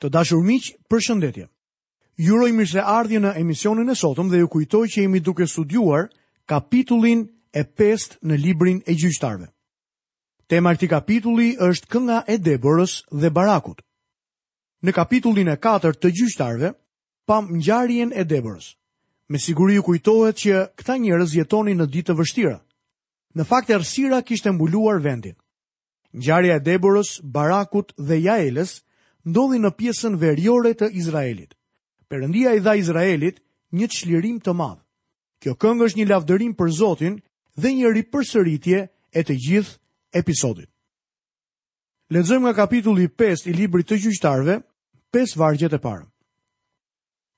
Të dashur miq, përshëndetje. Ju uroj mirëseardhje në emisionin e sotëm dhe ju kujtoj që jemi duke studiuar kapitullin e 5 në librin e gjyqtarëve. Tema e këtij kapitulli është kënga e Deborës dhe Barakut. Në kapitullin e 4 të gjyqtarëve pamë ngjarjen e Deborës. Me siguri ju kujtohet që këta njerëz jetonin në ditë të vështira. Në fakt errësira kishte mbuluar vendin. Ngjarja e Deborës, Barakut dhe Jaelës ndodhi në pjesën veriore të Izraelit. Perëndia i dha Izraelit një çlirim të madh. Kjo këngë është një lavdërim për Zotin dhe një ripërsëritje e të gjithë episodit. Lexojmë nga kapitulli 5 i librit të gjyqtarëve, 5 vargjet e parë.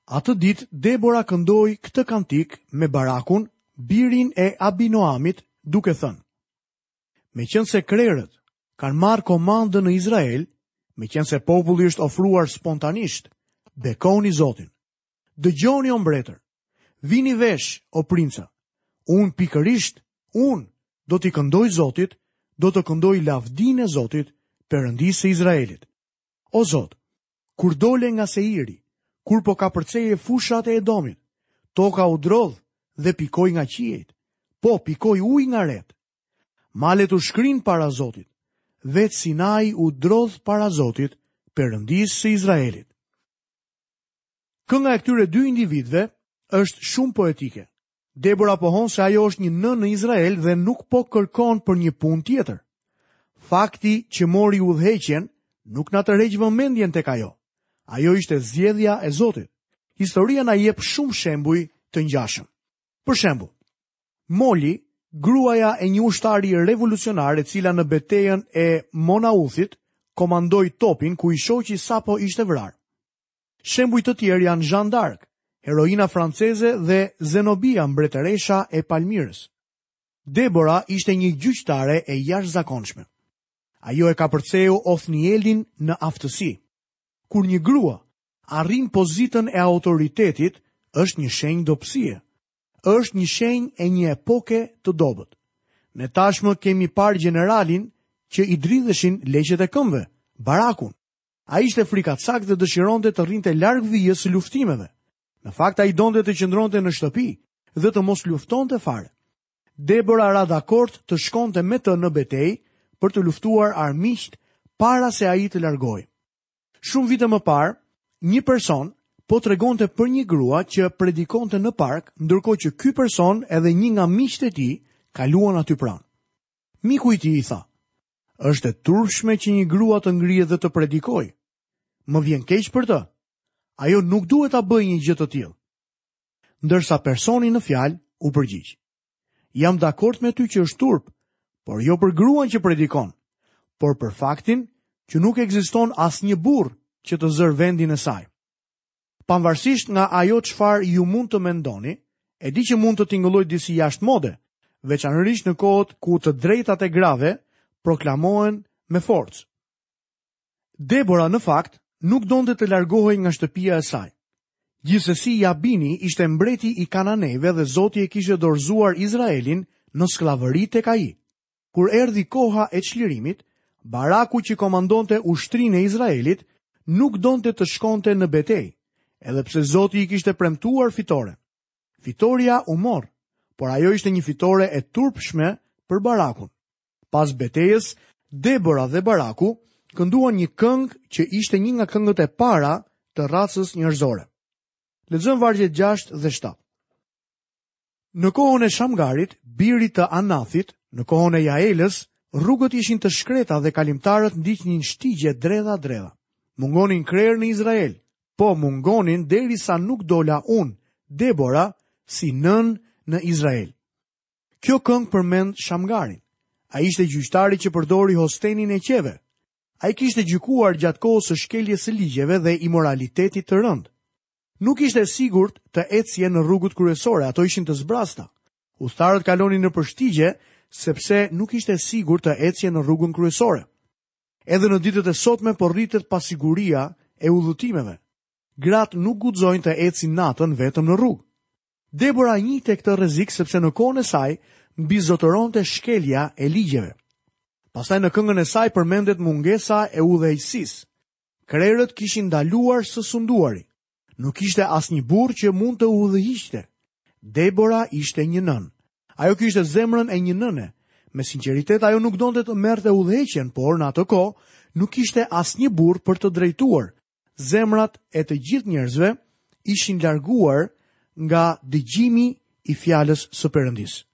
Atë ditë Debora këndoi këtë kantik me Barakun, birin e Abinoamit, duke thënë: Meqenëse krerët kanë marrë komandën në Izrael, meqenëse populli është ofruar spontanisht, bekoni Zotin, dëgjoni o mbretër, vini vesh o princa, unë pikërisht, unë do t'i këndoj Zotit, do të këndoj lavdinë e Zotit, Perëndisë së Izraelit. O Zot, kur dole nga Seiri, kur po kapërceje fushat e Edomit, toka u drodh dhe pikoi nga qiejt, po pikoi ujë nga retë. Malet u shkrinë para Zotit, dhe Sinai u drodh para Zotit, Perëndisë së Izraelit. Kënga e këtyre dy individëve është shumë poetike. Debora pohon se ajo është një nënë në Izrael dhe nuk po kërkon për një punë tjetër. Fakti që mori udhëheqjen nuk na tërheq vëmendjen tek ajo. Ajo ishte zgjedhja e Zotit. Historia na jep shumë shembuj të ngjashëm. Për shembull, Molly, gruaja e një ushtari revolucionar e cila në betejën e Monauthit komandoi topin ku i shoqi sapo ishte vrarë. Shembuj të tjerë janë Jeanne d'Arc, heroina franceze dhe Zenobia, mbretëresha e Palmirës. Debora ishte një gjyqtare e jashtëzakonshme. Ajo e kapërceu Othnielin në aftësi. Kur një grua arrin pozitën e autoritetit, është një shenjë dobësie. Është një shenjë e një epoke të dobët. Ne tashmë kemi parë gjeneralin që i dridheshin leqet e këmbëve, Barakun. Ai ishte frikacak dhe dëshironte të rrinte larg vijës së luftimeve. Në fakt ai donte të qëndronte në shtëpi dhe të mos luftonte fare. Debora ra dakord të shkonte me të në betejë për të luftuar armiqtë para se ai të largohej. Shumë vite më parë, një person po tregonte për një grua që predikonte në park, ndërkohë që ky person edhe një nga miqtë e tij kaluan aty pranë. Miku i tij i tha, Është e turpshme që një grua të ngrihet dhe të predikojë. Më vjen keq për të. Ajo nuk duhet ta bëjë një gjë të tillë. Ndërsa personi në fjalë u përgjigj. Jam dakord me ty që është turp, por jo për gruan që predikon, por për faktin që nuk ekziston asnjë burrë që të zërë vendin e saj. Pavarësisht nga ajo çfarë ju mund të mendoni, e di që mund të tingëllojë disi jashtë mode, veçanërisht në kohët ku të drejtat e grave proklamohen me forcë. Debora në fakt nuk donte të largohej nga shtëpia e saj. Gjithsesi Jabini ishte mbreti i Kananeve dhe Zoti e kishte dorëzuar Izraelin në skllavëri tek ai. kur erdhi koha e çlirimit, Baraku që komandonte ushtrinë e Izraelit nuk donte të shkonte në betejë, edhe pse Zoti i kishte premtuar fitore. Fitorja u mor, por ajo ishte një fitore e turpshme për Barakun. Pas betejës, Debora dhe Baraku kënduan një këngë që ishte një nga këngët e para të racës njerëzore. Lexojmë vargjet 6 dhe 7. Në kohën e Shamgarit, birit të Anathit, në kohën e Jaelës, rrugët ishin të shkreta dhe kalimtarët ndiqnin shtigje dredha dredha. Mungonin krerë në Izrael, po mungonin derisa nuk dola unë, Debora, si nënë në Izrael. Kjo këngë përmend Shamgarin. Ai ishte gjyqtari që përdori hostenin e qeve. Ai kishte gjykuar gjatë kohës së shkeljes së ligjeve dhe imoralitetit të rëndë. Nuk ishte e sigurt të ecje në rrugët kryesore, ato ishin të zbrasta. Udhëtarët kalonin nëpër shtigje, sepse nuk ishte e sigurt të ecje në rrugën kryesore. Edhe në ditët e sotme po rritet pasiguria e udhëtimeve. Gratë nuk guxojnë të ecin natën vetëm në rrugë. Debora e njihte këtë rrezik sepse në kohën e saj mbizotëronte shkelja e ligjeve. Pastaj në këngën e saj përmendet mungesa e udhëheqësisë. Krerët kishin ndaluar së sunduari. Nuk ishte asnjë burrë që mund të udhëhiqte. Debora ishte një nënë. Ajo kishte zemrën e një nëne. Me sinqeritet ajo nuk donte të merrte udhëheqjen, por në atë kohë nuk kishte asnjë burrë për të drejtuar. Zemrat e të gjithë njerëzve ishin larguar nga dëgjimi i fjalës së Perëndisë.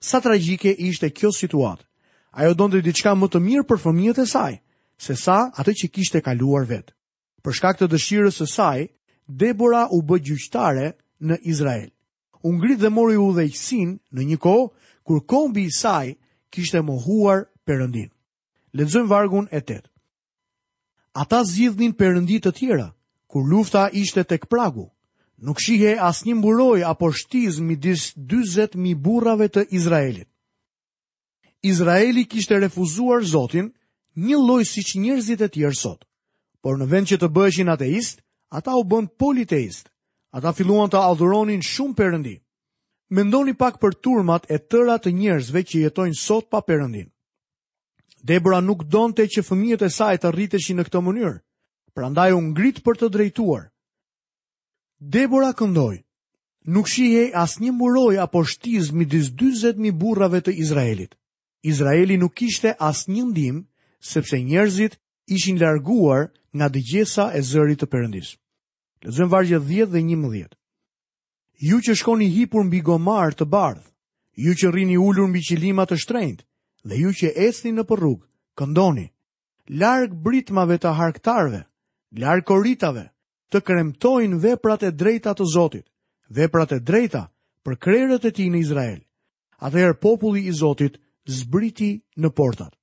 Sa tragjike ishte kjo situatë. Ajo donte diçka më të mirë për fëmijët e saj, sesa atë që kishte kaluar vetë. Për shkak të dëshirës së saj, Debora u bë gjyqtare në Izrael. U ngrit dhe mori udhëheqësinë në një kohë kur kombi i saj kishte mohuar Perëndinë. Lexojmë vargun e tetë. Ata zgjidhnin perëndi të tjera, kur lufta ishte tek pragu. Nuk shihej asnjë mburojë apo shtizë midis dyzet mijë burrave të Izraelit. Izraeli kishte refuzuar Zotin, një lloj siç njerëzit e tjerë sot. Por në vend që të bëheshin ateistë, ata u bënë politeistë. Ata filluan të adhuronin shumë perëndi. Mendoni pak për turmat e tëra të njerëzve që jetojnë sot pa perëndinë. Debora nuk donte që fëmijët e saj të rriteshin në këtë mënyrë, prandaj u ngrit për të drejtuar. Debora këndoi, nuk shihej asnjë mburojë apo shtizë midis 40.000 burrave të Izraelit. Izraeli nuk kishte asnjë ndihmë, sepse njerëzit ishin larguar nga dëgjesa e zërit të Perëndisë. Lexojmë vargjet 10 dhe 11. Ju që shkoni hipur mbi gomarë të bardhë, ju që rrini ulur mbi qilima të shtrenjtë dhe ju që ecni nëpër rrugë, këndoni. Larg britmave të harktarëve, larg koritave, të kremtojnë veprat e drejta të Zotit, veprat e drejta për krerët e tij në Izrael. Atëherë populli i Zotit zbriti në portat.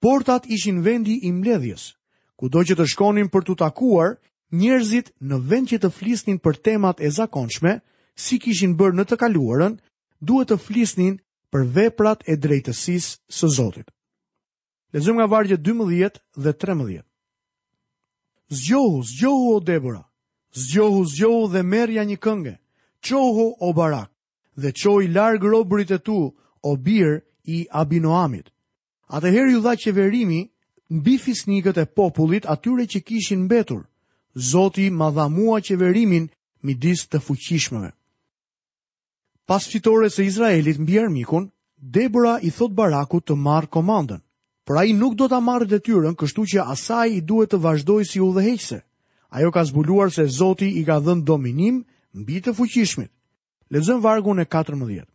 Portat ishin vendi i mbledhjes, kudo që të shkonin për t'u takuar, njerëzit në vend që të flisnin për temat e zakonshme, si kishin bërë në të kaluarën, duhet të flisnin për veprat e drejtësisë së Zotit. Lexojmë nga vargjet 12 dhe 13. Zgjohu, zgjohu o Debora, zgjohu, zgjohu dhe merrja një kënge, çohu o Barak, dhe çoji larg robërit e tu, o bir i Abinoamit. Atëherë iu dha qeverimi mbi fisnikët e popullit atyre që kishin mbetur. Zoti ma dha mua qeverimin midis të fuqishmve. Pas fitores së Izraelit mbi armikun, Debora i thotë Barakut të marrë komandën. Por ai nuk do ta marrë detyrën, kështu që asaj i duhet të vazhdojë si udhëheqëse. Ajo ka zbuluar se Zoti i ka dhënë dominim mbi të fuqishmit. Lexojmë vargun e katërmbëdhjetë.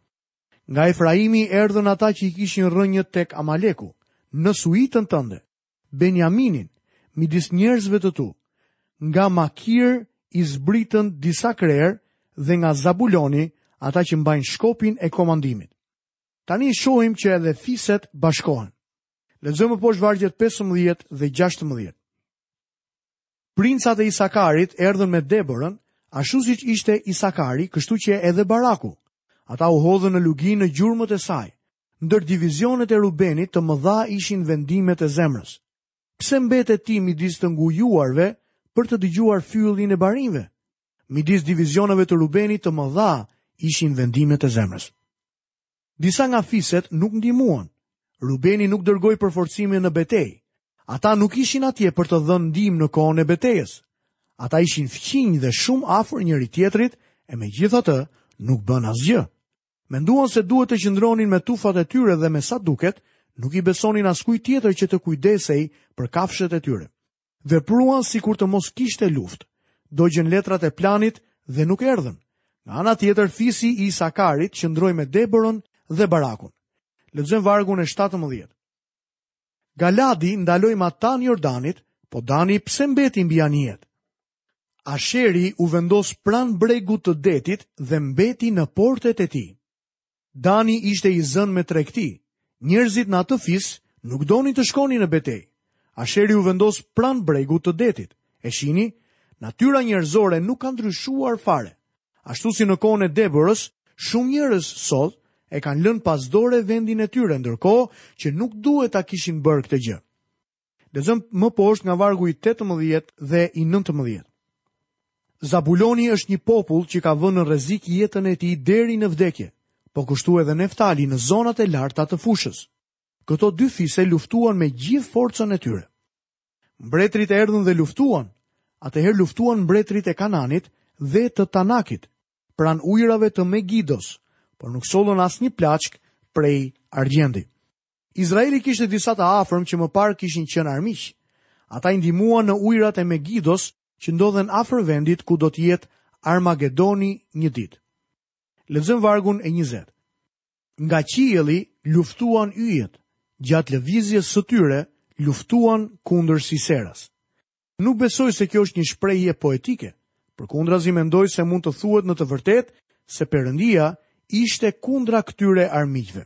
Nga Efraimi erdhën ata që i kishin rrënjët tek Amaleku, në suitën tënde, Benjaminin, midis njerëzve të tu. Nga Makiri zbritën disa krerë dhe nga Zabuloni ata që mbajnë shkopin e komandimit. Tani shohim që edhe fiset bashkohen. Lexojmë poshtë vargjet 15 dhe 16. Princat e Isakarit erdhën me Deborën, ashtu siç ishte Isakari, kështu qe edhe Baraku. Ata u hodhën në luginë në gjurmët e saj. Ndër divizionet e Rubenit të mëdha ishin vendimet e zemrës. Pse mbete ti midis të ngujuarve për të dëgjuar fyllin e barinjve? Midis divizioneve të Rubenit të mëdha ishin vendimet e zemrës. Disa nga fiset nuk ndihmuan. Rubeni nuk dërgoi përforcime në betejë. Ata nuk ishin atje për të dhënë ndihmë në kohën e betejës. Ata ishin fqinj dhe shumë afër njëri-tjetrit e megjithatë nuk bënë asgjë. Menduan se duhet të qëndronin me tufat e tyre dhe me sa duket, nuk i besonin askuj tjetër që të kujdesej për kafshët e tyre. Vepruan sikur të mos kishte luftë. Dogjën letrat e planit dhe nuk erdhën. Nga ana tjetër fisi i Isakarit qëndroi me Deborën dhe Barakun. Lexojmë vargun e 17. Galadi ndaloi matanë Jordanit, po Dani pse mbeti mbi anijet? Asheri u vendos pranë bregut të detit dhe mbeti në portet e tij. Dani ishte i zënë me tregti. Njerëzit në atë fis nuk donin të shkonin në betejë. Asheri u vendos pranë bregut të detit. E shihni, natyra njerëzore nuk ka ndryshuar fare. Ashtu si në kohën e Deborës, shumë njerëz sot e kanë lënë pas dore vendin e tyre, ndërkohë që nuk duhet ta kishin bërë këtë gjë. Lexojmë më poshtë nga vargu i 18 dhe i 19. Zabuloni është një popull që ka vënë në rrezik jetën e tij deri në vdekje, po kështu edhe Neftali në zonat e larta të fushës. Këto dy fise luftuan me gjithë forcën e tyre. Mbretërit erdhën dhe luftuan, atëherë luftuan mbretërit e Kanaanit dhe të Tanakit, pranë ujërave të Megidos, por nuk sollën asnjë plaçkë prej argjendi. Izraeli kishte disa të afërm që më parë kishin qenë armiq. Ata i ndihmuan në ujërat e Megidos që ndodhen afër vendit ku do të jetë Armagedoni një ditë. Lexojmë vargun e 20. Nga qielli luftuan yjet, gjatë lëvizjes së tyre luftuan kundër Siseras. Nuk besoj se kjo është një shprehje poetike, përkundrazi mendoj se mund të thuhet në të vërtetë se Perëndia ishte kundra këtyre armiqve.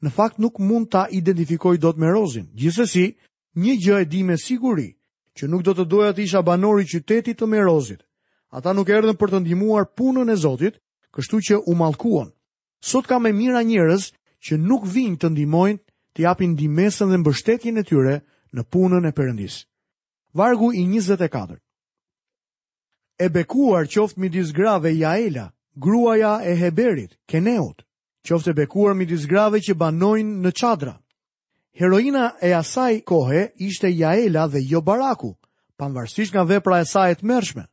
Në fakt nuk mund ta identifikoj dot Merozin. Gjithsesi, një gjë e di me siguri, që nuk do të doja të isha banor i qytetit të Merozit. Ata nuk erdhën për të ndihmuar punën e Zotit, kështu që u mallkuan. Sot ka me mijëra njerëz që nuk vijnë të ndihmojnë, të japin ndihmesën dhe mbështetjen e tyre në punën e Perëndisë. Vargu i 24. E bekuar qoftë midis grave Jaela, gruaja e Heberit, Keneut, qoftë e bekuar midis grave që banojnë në çadra. Heroina e asaj kohe ishte Jaela dhe jo Baraku, pavarësisht nga vepra e saj e tmerrshme.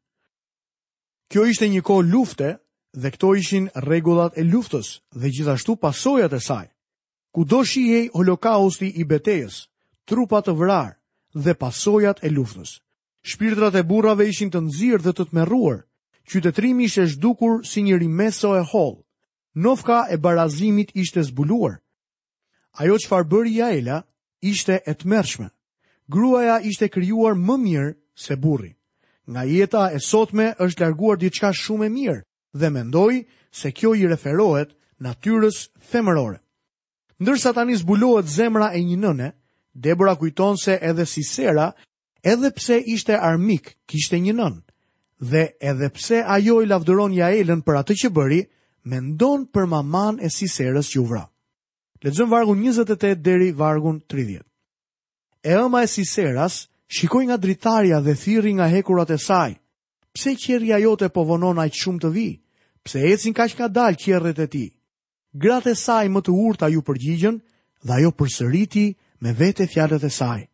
Kjo ishte një kohë lufte dhe këto ishin rregullat e luftës dhe gjithashtu pasojat e saj. Kudo shihej holokausti i betejës, trupa të vrarë dhe pasojat e luftës. Shpirtrat e burrave ishin të nxirrë dhe të tmerruar. Qytetërimi ishte zhdukur si një rimeso e hollë. Nofka e barbarizmit ishte zbuluar. Ajo çfarë bëri Jaela ishte e tmerrshme. Gruaja ishte krijuar më mirë se burri. Nga jeta e sotme është larguar diçka shumë e mirë dhe mendoj se kjo i referohet natyrës femërore. Ndërsa tani zbulohet zemra e një nëne, Debora kujton se edhe Sisera Edhe pse ishte armik, kishte një nënë. Dhe edhe pse ajo e lavdëron Jaelën për atë që bëri, mendon për mamanë e Siserës që u vra. Lexojmë vargun 28 deri vargun 30. E ëma e Siseras shikoi nga dritarja dhe thirri nga hekurat e saj. Pse qerrja jote po vonon aq shumë të vijë? Pse ecin kaq ngadalë qerret e tij? Gratë e saj më të urta iu përgjigjën dhe ajo përsëriti me vete fjalët e saj.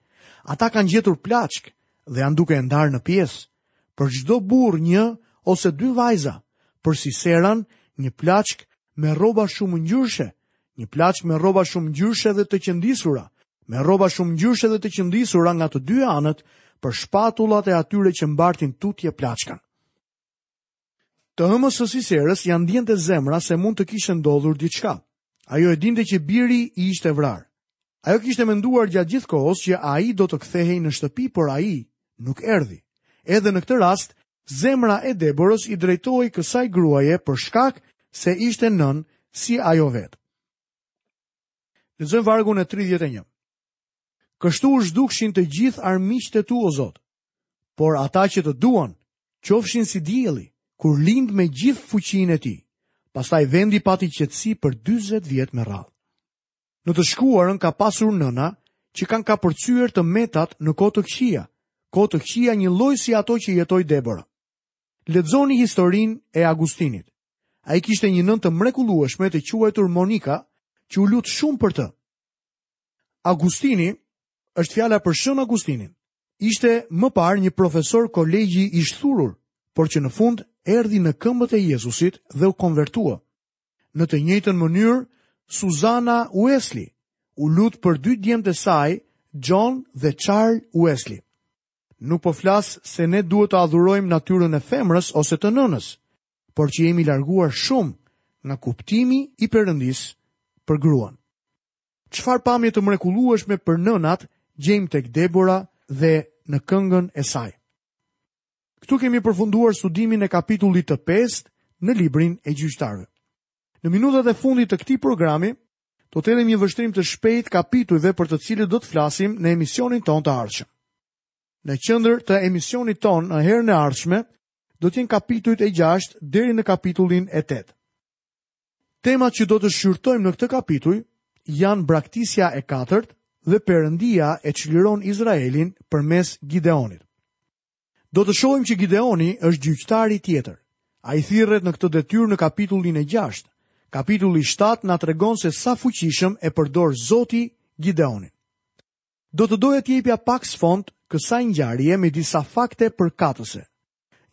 Ata kanë gjetur plaçkë dhe janë duke e ndarë në pjesë. Për çdo burrë një ose dy vajza, për Siseran një plaçkë me rroba shumëngjyrëshe, një plaçkë me rroba shumëngjyrëshe dhe të qëndisura, me rroba shumëngjyrëshe dhe të qëndisura nga të dy anët për shpatullat e atyre që mbartin tutje plaçkën. Të ëmës së Siserës ia ndiente zemra se mund të kishte ndodhur diçka. Ajo e dinte që biri i ishte vrarë. Ajo kishte menduar gjatë gjithë kohës që ai do të kthehej në shtëpi, por ai nuk erdhi. Edhe në këtë rast, zemra e Deborës i drejtohej kësaj gruaje për shkak se ishte nënë si ajo vetë. Lexojmë vargun e 31. Kështu u zhdukshin të gjithë armiqët e tu o Zot, Por ata që të duan, qofshin si dielli, kur lind me gjithë fuqinë e tij. Pastaj vendi pati qetësi për 40 vjet me radhë. Në të shkuarën ka pasur nëna që kanë kapërcyer të metat në kohë të këqija, kohë të këqija njëlloj si ato që jetoi Debora. Lexoni historinë e Agustinit. Ai kishte një nënë të mrekullueshme të quajtur Monika, që u lut shumë për të. Agustini është fjala për Shën Agustinin, Ishte më parë një profesor kolegji i shthurur, por që në fund erdhi në këmbët e Jezusit dhe u konvertua. Në të njëjtën mënyrë, Suzana Wesley u lut për dy djemt e saj, John dhe Charles Wesley. Nuk po flas se ne duhet të adhurojmë natyrën e femrës ose të nënës, por që jemi larguar shumë nga kuptimi i Perëndisë për gruan. Çfarë pamje të mrekullueshme për nënat gjejmë tek Debora dhe në këngën e saj. Këtu kemi përfunduar studimin e kapitullit të 5 në librin e gjyqtarëve. Në minutat e fundit të këtij programi, do të hedhim një vështrim të shpejt kapitujve për të cilët do të flasim në emisionin tonë të ardhshëm. Në qendër të emisionit tonë në herën e ardhshme do të jenë kapitujt e 6 deri në kapitullin e 8. Temat që do të shqyrtojmë në këta kapituj janë braktisja e katërt dhe Perëndia e çliron Izraelin përmes Gideonit. Do të shohim që Gideoni është gjyqtari tjetër. Ai thirret në këtë detyrë në kapitullin e 6. Kapitulli 7 na tregon se sa fuqishëm e përdor Zoti Gideonin. Do të doja të jepja pak sfond kësaj ngjarje me disa fakte përkatëse.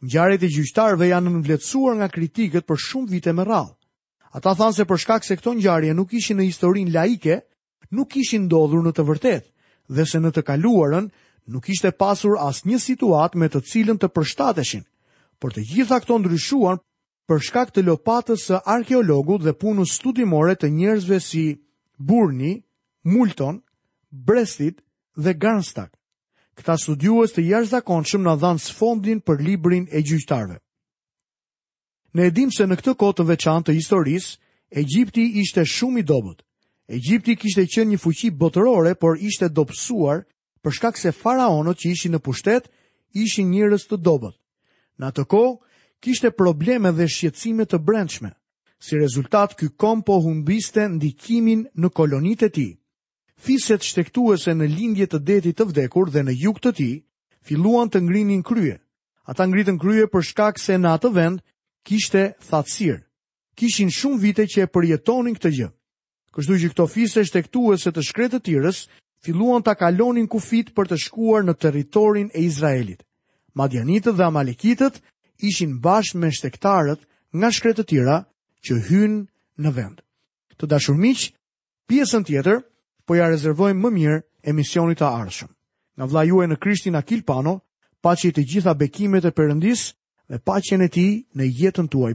Ngjarjet e gjyqtarëve janë nënvleftësuar nga kritikët për shumë vite me radhë. Ata thanë se për shkak se këto ngjarje nuk ishin në historinë laike, nuk kishin ndodhur në të vërtetë dhe se në të kaluarën nuk kishte pasur asnjë situatë me të cilën të përshtateshin, por të gjitha këto ndryshuan për shkak të lopatës së arkeologut dhe punës studimore të njerëzve si Burni, Multon, Brestid dhe Garstang. Këta studiues të jashtëzakonshëm na dhanë sfondin për librin e gjyqtarëve. Ne e dimë se në këtë kohë të veçantë të historisë, Egjipti ishte shumë i dobët. Egjipti kishte qenë një fuqi botërore, por ishte dobësuar për shkak se faraonët që ishin në pushtet ishin njerëz të dobët. Në atë kohë kishte probleme dhe shqetësime të brendshme. Si rezultat, ky komb po humbiste ndikimin në kolonitë e tij. Fiset shtegtuese në lindje të detit të vdekur dhe në jug të tij, filluan të ngrinin krye. Ata ngritën krye për shkak se në atë vend kishte thatësirë. Kishin shumë vite që e përjetonin këtë gjë. Kështu që këto fise shtegtuese të shkretëtirës filluan ta kalonin kufijtë për të shkuar në territorin e Izraelit. Madianitët dhe Amalekitët ishin bashkë me shtegtarët nga shkretëtira që hynë në vend. Të dashur miq, pjesën tjetër po ia rezervojmë më mirë emisionit të ardhshëm. Nga vëllai juaj në Krishtin Akil Pano, paçi të gjitha bekimet e Perëndisë dhe paqen e tij në jetën tuaj.